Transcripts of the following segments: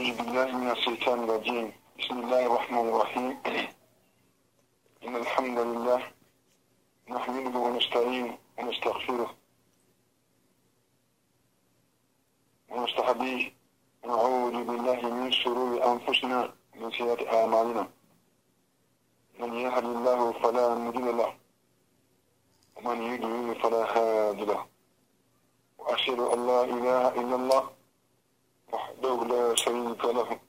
أعوذ بالله من الشيطان الرجيم. بسم الله الرحمن الرحيم. إن الحمد لله نحمده ونستعينه ونستغفره ونستهديه. ونعوذ بالله من شرور أنفسنا من سيئات أعمالنا. من يهد الله فلا مضل له ومن يضلل فلا هادي له. وأشهد أن لا إله إلا الله وحده لا شريك له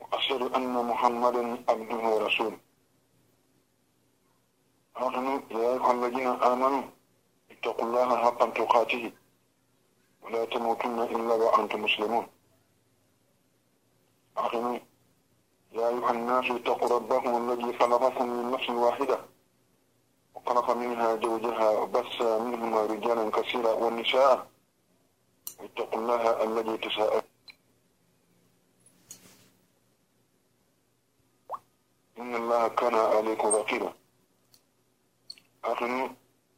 وأشهد أن محمدا عبده ورسوله. آمنوا يا أيها الذين آمنوا اتقوا الله حق تقاته. ولا تموتن إلا وأنتم مسلمون. آمنوا يا أيها الناس اتقوا ربكم الذي خلقكم من نفس واحدة. وخلق منها زوجها وبث منهما رجالا كثيرا والنساء واتقوا الله الذي تساءل إن الله كان عليكم رقيبا. آخر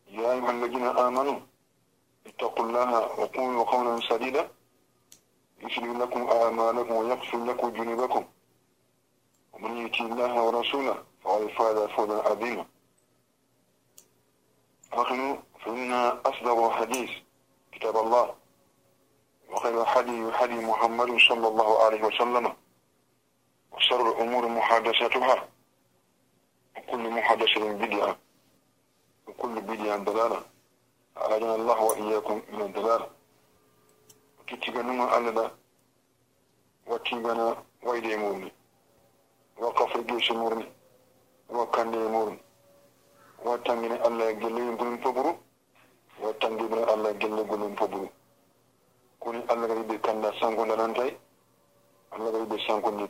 يا أيها الذين آمنوا اتقوا الله وقولوا قولا سديدا. يسلم لكم أعمالكم ويغفر لكم جنوبكم ومن يؤتي الله ورسوله فقد فاز فوزا عظيما. آخر فإن أصدق الحديث كتاب الله. وخير الحدي حدي محمد صلى الله عليه وسلم. وشر الأمور محادثاتها. وكل محادثة بدعة. وكل بدعة ضلالة. أعاذنا الله وإياكم من الضلال. وكتغنما ألدا وتيغنا ويدي مورني وكفر جيش مورني وكاندي مورني وتنجني الله يجلي قلن فبرو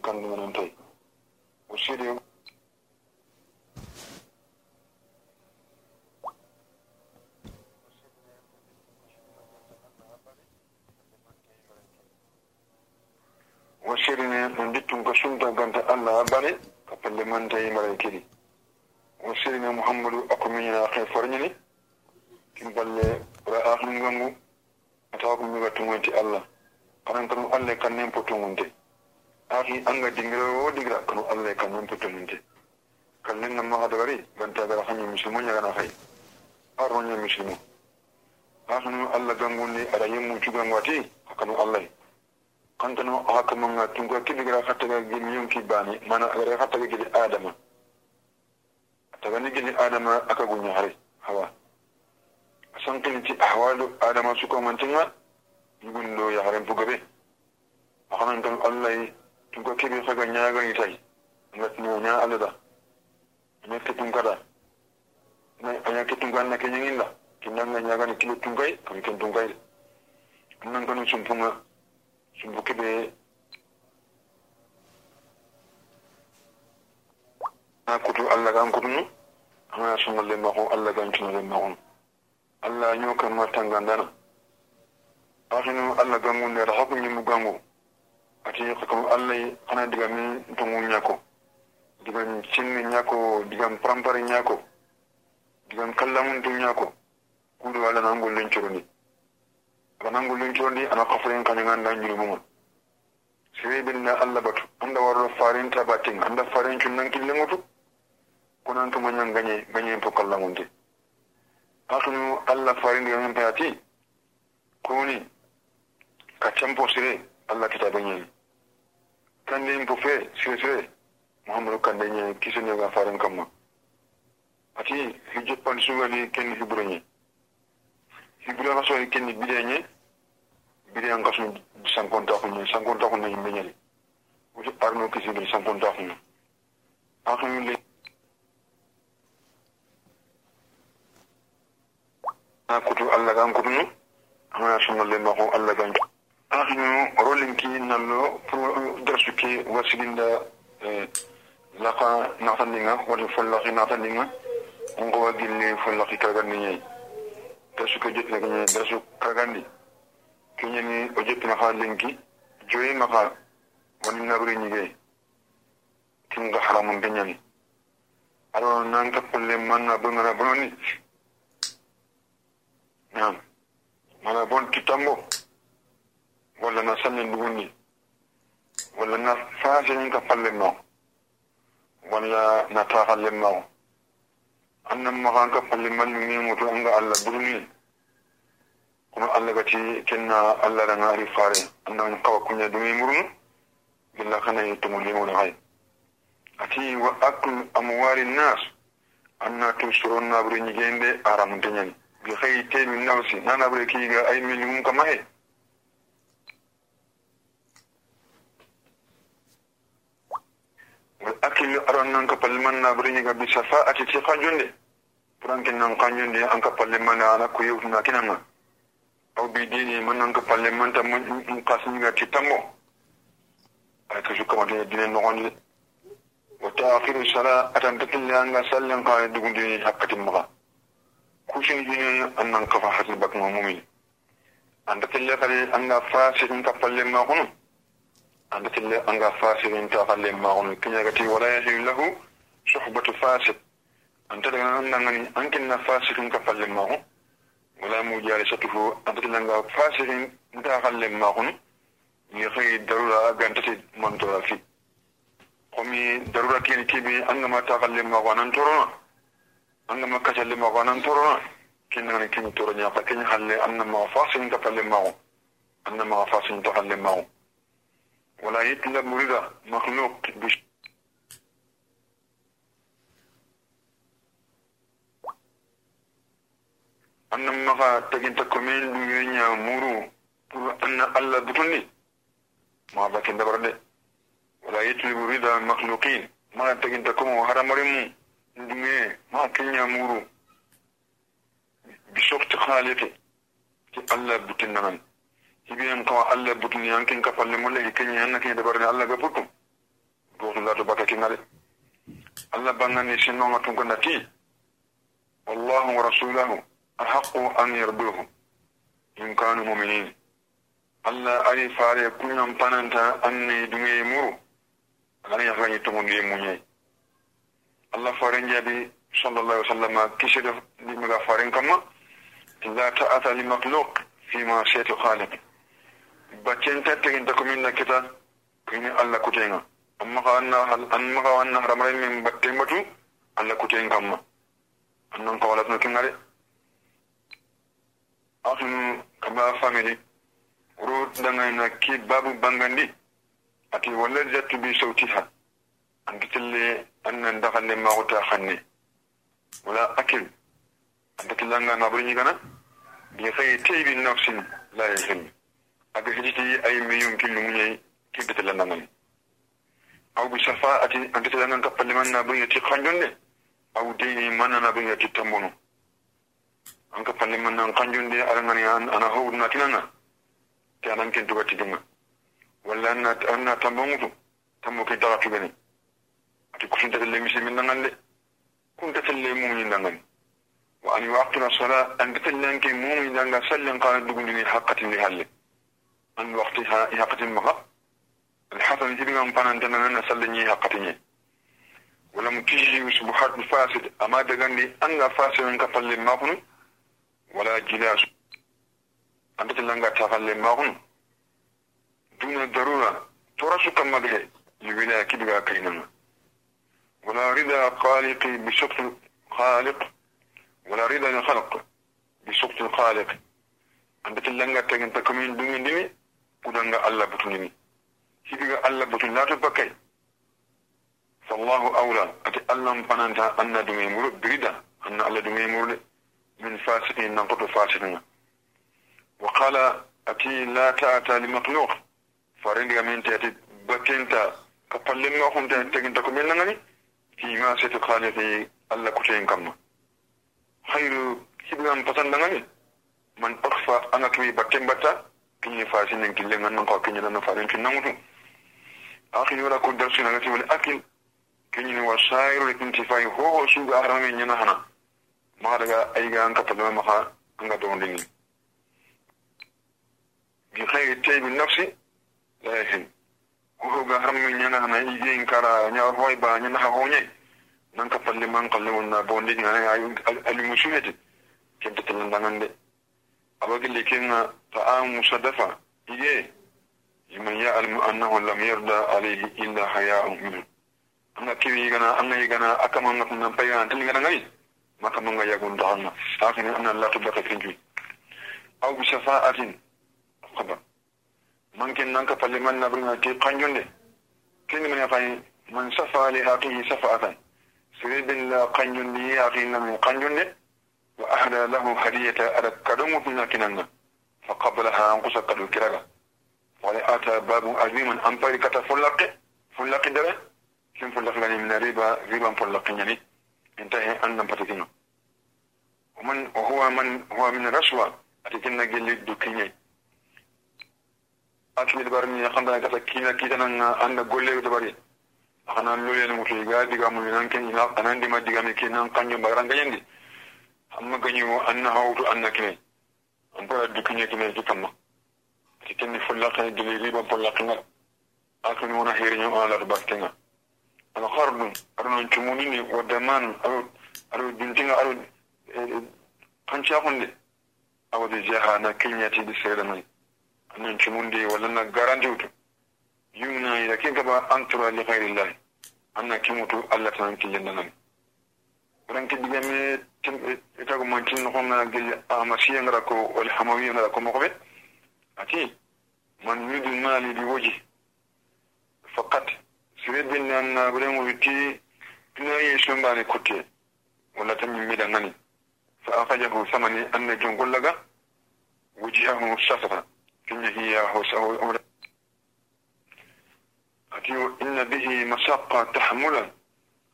kandu menen tawi o siɗi o. Sirine no dittum ko sumta ganta allah ha bare ko pelle man tawi mbaren kiɗi o sirine mouhammadou akko miñina he forñini kim balle ra ahlu ngangu tawa ko miga tumonti allah. Kanan tan allah e kannen po tumunde ahi anga oh, dingira o dingira kanu alle kanu tutu nunte kanin na maha dagari ganta gara hanyu musimu nya gana khay aru nya musimu ahanu alla gangu ni ara yimu chuga ngwati kanu alle kantanu ahakamu nga tungwa kibigira khataga gini yung kibani mana agare khataga gini adama ataga ni gini adama akagunya hari hawa. Asankini ti ahwalu adama suka mantinga lah. yugundo ya harempu gabe ahanan kanu alle tunka kebe saga ñagan itay ngatino ña alada ña ke tunkaɗa aña ke tunkan na ke ñanginda kinanga ñagani kile tunkay kam ken tunkay nan kanu sumpunga sumpu kebe na kutu allah gan kutunu ana sumalle maxon allah gan cunalle maxon allah ñokanma tangandana axinu allah gangunde raxa ku ñimmu gangu ati koto allah hana diga min dungu ñako digan cinni ñako digan prampari ñako digan kallamuntu ñako kuuɗo allah nangol lencorondi aga nangol lencorondi ana kaforen kañaganda ñulumumon sireɓinda allah batu. Anda warɗo farin tabatin. Anda farin cunnankilengotu konan tumañan gañe gañen to kallamunte hakinu allah farindiga min payati koni ka tempo sire allah kitabe ñeni kande yin pufe sese muhammadu kande nye kisene ga faran kamma ati hijot pan sugani kenni hibura nye. Hibura kaso ni kenni bide nye bide an kaso sankonta kunye sankonta kunye yimbe nyali wutu arno kisini sankonta kunye akun yule na kutu allah gan kutu nu amana sunna le mako allah gan kutu ahnu rolinki nallo pour euh, darsuki wasiginda euh, laka natandinga wala follaki natandinga ngowa gilli follaki kagandi ñayi darsuki jottina keñe darsu kagandi keñeni o jottina ha lenki joyinga ha wani nabri ñigey tinga haramun deñani aro nan tappalle manna bongana bononi nam mana bon kitango wala na sanin dugundi. walla na faasirin ka palle ma walla na taxalle ma annan maxan ka palle man mi mutu anga allah burni kono allah gati kenna allah da ngari fare annan kawa kunya dumi murnu billa kana yitumu limuna hay ati wa aklu amwali nas anna tu suron na buri nyigende aram tenyani bi khay temi nafsi nana buri kiga ay milimum kama akili aron nan ka palman na brin ga bi safa ati ci kanjonde prankin nan kanjonde an ka palman na ala ko yuhu na kinan ma aw bi dini man nan ka palman ta mun kasin ga ti tammo ay ka ju kama dini dini ni wa ta akhir sala atan ta takilla nan ga sallan ka ay dugun dini dugundi ma ku shin dini an nan ka fa hadi bak mu mu'min an takilla kare an ga fa fasikin ka palman ma kunu. anda tinne anga fasirin ta falle magun kinyagati wala yahilu lahu suhbatu fasik anta daga nan nangani an kinna fasikun ka falle magun wala mu jari satuhu anta tinne anga fasirin ta falle magun ni darura gantati montora fi. Komi darura kini kibi an gama ta falle torona an kacalle magun an torona kinnani kini toro ñaaka halle an na fasirin ka falle magun an na fasirin ta falle magun ولا يتلا مريدا مخلوق بش أن ما فا تجين تكمل مورو طول الله بطني ما بكن دبرد ولا يتلا مريدا مخلوقين. ما تجين تكمل وهر مريم دمي ما كن مورو بشوك تخالفه الله بطننا تي الله بتنان يبين كوا الله بتن يمكن كفل مولى كن ينك يدبرني الله غبطم دوخ لا تبكى كنالي الله بانني شنو ما تكون نتي والله ورسوله أحق أن يرضوه إن كانوا مؤمنين الله أي فاري كل يوم بانتا أني دمي مورو ana ya fani to ngi munye. Allah farin jabi sallallahu alaihi wasallam kishi da di maga farin kama la ta'ata li makhluq fi ma shaytu khaliq. baccen tattegin ta komin na kita kini allah kutenga amma ka an maka wannan haramarai min batten batu allah kuteyin kamma annan ka wala tunokin gare asun kaba family ro dangay na ki babu bangandi. Ati wala jattu bi sautiha an kitille annan dakalle makuta hanne wala akil. An takillanga naburi ñigana bi hayi teybi nafsin la yahillu hijiti ay miyum killu munye kibitilla nangan aw bi shafa'ati an kitillanga kapalle man na burni ti khanjonde aw dini man na burni ti tambono an kapalle man na khanjonde arangani ana hawdna tinanga tanan ken tugati dunga walla anna anna tambo mutu tambo ke daga tugani ati kusunta telle misi min nangan de kunta telle mumuni nangan wa an waqtiha maha الحسن تبي من فانا عندنا أن نسلني حقتني ولم تجي سبحات فاسد. أما دعني أن فاسد كفل ما هن ولا جلاس أنت تلقى تفل ما هن دون الضرورة ترس كما به. لبلا كبغا كينما. ولا رضا خالق بسقط خالق ولا رضا الخلق بسقط الخالق. أنت تلقى تجن تكمين دون دمي ودنغا الله بتنمي كبغا الله بتن لا تبكي فالله أولى أتي الله فنانتا أن دمي مرد بريدا أن الله دمي مرد من فاسقين ننقض فاسقين وقال أتي لا تأتى لمخلوق farindiga min tati bakkenta ka pallenga hunta teginta ko min nangani fi ma setu khaliqi alla kuteyin kamma khairu hibgan pasandangani man akfa anga kimi batten batta kinye fasi nin kille ngan nan kwa kinye nan faren tun nan mutum akin wala ko darsu na gati wala akin kinye ni wasairu da kinti fai ho ho su ga harame nyana hana ma daga ai ga an ka fadama maka an ga don dingi bi khairi taybi nafsi la yahin ko ho ga harame nyana hana ige in kara nya hoi ba nyana ha honye nan ka falle man kalle wonna bon dingi ai alimusu hede kenta tan dangan الرجل اللي كان طعام مصادفة. إيه لمن يعلم أنه لم يرد عليه إلا حياء منه. أنا كيف يجنا أنا يجنا أكما نكون نبيا أنت يجنا غي ما كما نجا يقول دعنا. لكن أنا لا تبقى تنجو أو بشفاء أدين خبر. من كن نك فلمن نبرنا كي قنجون دي كن من يفاي من شفاء لهاكي شفاء أدين سيد الله قنجون دي أخي نمي قنجون دي ahda lahu hadiyata ala kadumu finna kinanga فقبلها أنقص قد الكرغة ولا آتى باب عظيم أن طريقة فلق فلق دره كم فلق لني من ريبا ريبا فلق يعني. انتهى أن نبتكنا ومن وهو من هو من رشوة أتكنا جل دكيني أكمل برني خمدا كذا كينا كينا أن نقول له دبري أنا لولي المفيد قاعد يقام من أنك إلى أنا عندما دعامي كنا كانيو باران كيندي أما amma gani wo anna hawtu anna kine. An pora dukiñe kine ki kamma e, e, ti kenni follakane dili riban pollakinga kan wona hiriño on alata baktenga ala harɗum aɗa noon cumunini wadda man kan aɗo duntinga ne kancakunde awade jaha na keñatiɗi seeɗa noon anon cumunde wala na garantiwtu yumnayida ke gaba antora li hayrillahi anna kemutu allah ta nan tanan killendanani waɗan keddigame gel amasiya ngara ko wal hamawiya ngara ko mokobe ati man yudu mali bi waji faqat siredin nan na buren wuti tuna yi shumbani kutte wala tan min midan ngani fa akhajahu samani anna jungullaga wujihahu safara kinya hiya husahu ati inna bihi masaqqa tahmulan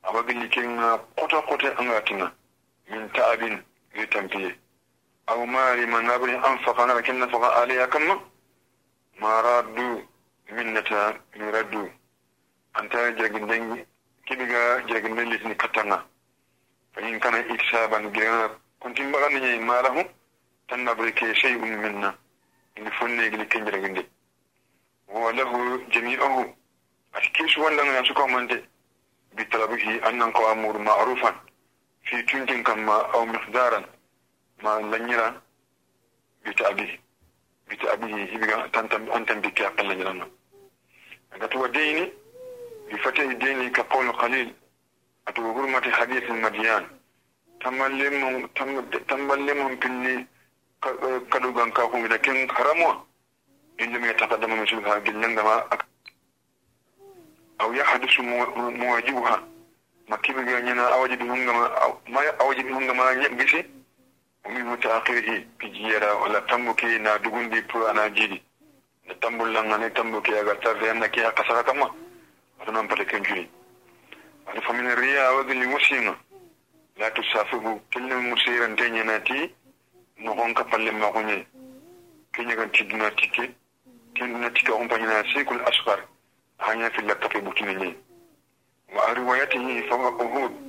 abagilli kenga kota kota angatina min ta'abin i tampiye aw mali man abri anfaqa nara ken nafaqa alaya kamma ma raddu minnata mi raddu antara jerginden kiɗiga jerginden litini kattanga fayin kana iksaban girana kontimbaxani ñayi malahu tan nabri ke shey um minna ini fonnegili ke jerginde wa lahu jami'ahu ati kesu wandanga ya sukamante bitalabihi annan ko amuru ma'rufan في تنتين كما أو مقدارا ما لنيرا بتأبيه بتأبيه يبقى تنتم أنتم بك أقل لنيرا. أتوا ديني بفتح ديني كقول قليل. أتوا غرمة حديث المديان. تملمهم تملمهم كني كدوغان كاكم كان حرموا. إن لم يتقدم جلنغما أكثر أو يحدث مواجبها makkiɓeɓe ñana awaji ɗi hungama awaji ɗi hungama ñaɓgisi omi wuta akhiriji pijiyara walla tambuki na dugundi pour ana jiiɗi nde tambullan ani tambuki aga tarde anna ke hakka sara kamma atonan pata kenjuni aɗa famina riya awadili wasiŋa la tusafigu kelle musirante ñanati nogon ka palle maxuñe keñagan tidduna tikke tinduna tikke oxumpañana sikul asfar axaña filla kafe ɓutine ñayi وروايته فهو أهود.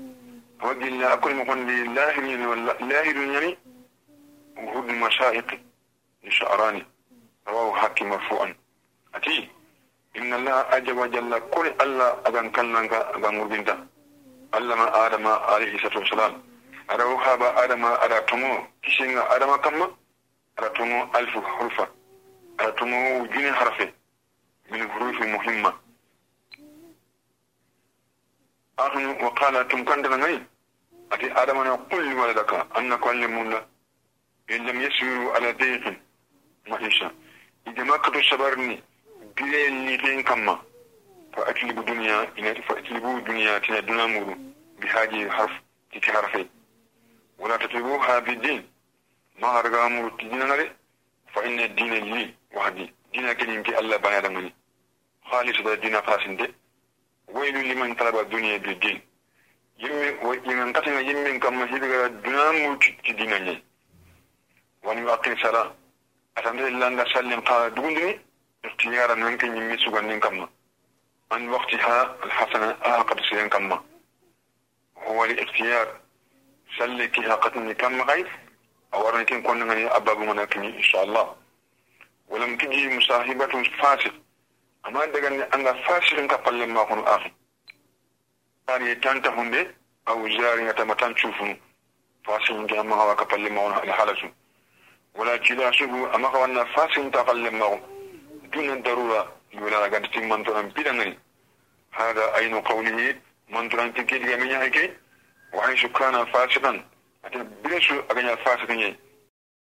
فودي لا أكل مقن لله يعني والله يعني أهود المشاهق لشعراني رواه حكي مرفوعا. أتي. إن الله أجب جل كل الله أبن كان لنك أبن مربين الله ما آدم عليه الصلاة والسلام. رواه با آدم أراتمو كشين آدم كما؟ أراتمو ألف حرفة. أراتمو جين حرفة. من حروف مهمة. من أخن وقال تم كنت نغي أتي آدم أنا قل ولدك أنك علمونا إن لم يسيروا على ضيق معيشة إذا ما كنت صبرني بلين نيتين كما. فأتلب دنيا فأتلبوا دنيا تنا دنا مورو. بهذه الحرف تتي حرفين. ولا تتلبوها بالدين. ما هرغا مورو تدين فإن الدين لي وحدي. دين كنين في الله بنا دمني خالص دين قاسنده ويل لمن طلب الدنيا بالدين ويمن قتل يمن كما هيدغا دنا موت دينا ني وان يقين صلاة. الحمد لله ان سلم قال دغندني اختيارا من كان يمي سوغان كما عن وقتها الحسنة أعقد سيان كما هو الاختيار. سلكها قتني كم غير. أورني كن كنا أباب مناكني إن شاء الله. ولم تجي مصاحبة فاسق amma daga ne an ga fasirin ka fallen makon afi tani tanta hunde aw jari ngata matan chufunu fasirin ga amma hawa ka fallen makon al halatu wala kila subu amma ka wannan fasirin ta fallen makon dunan darura يولا غانت تي منتران بيدانغني هذا أين قوله منتران تكيد من يحكي وحيث كان فاسقا أتى بلسو أغنى فاسقا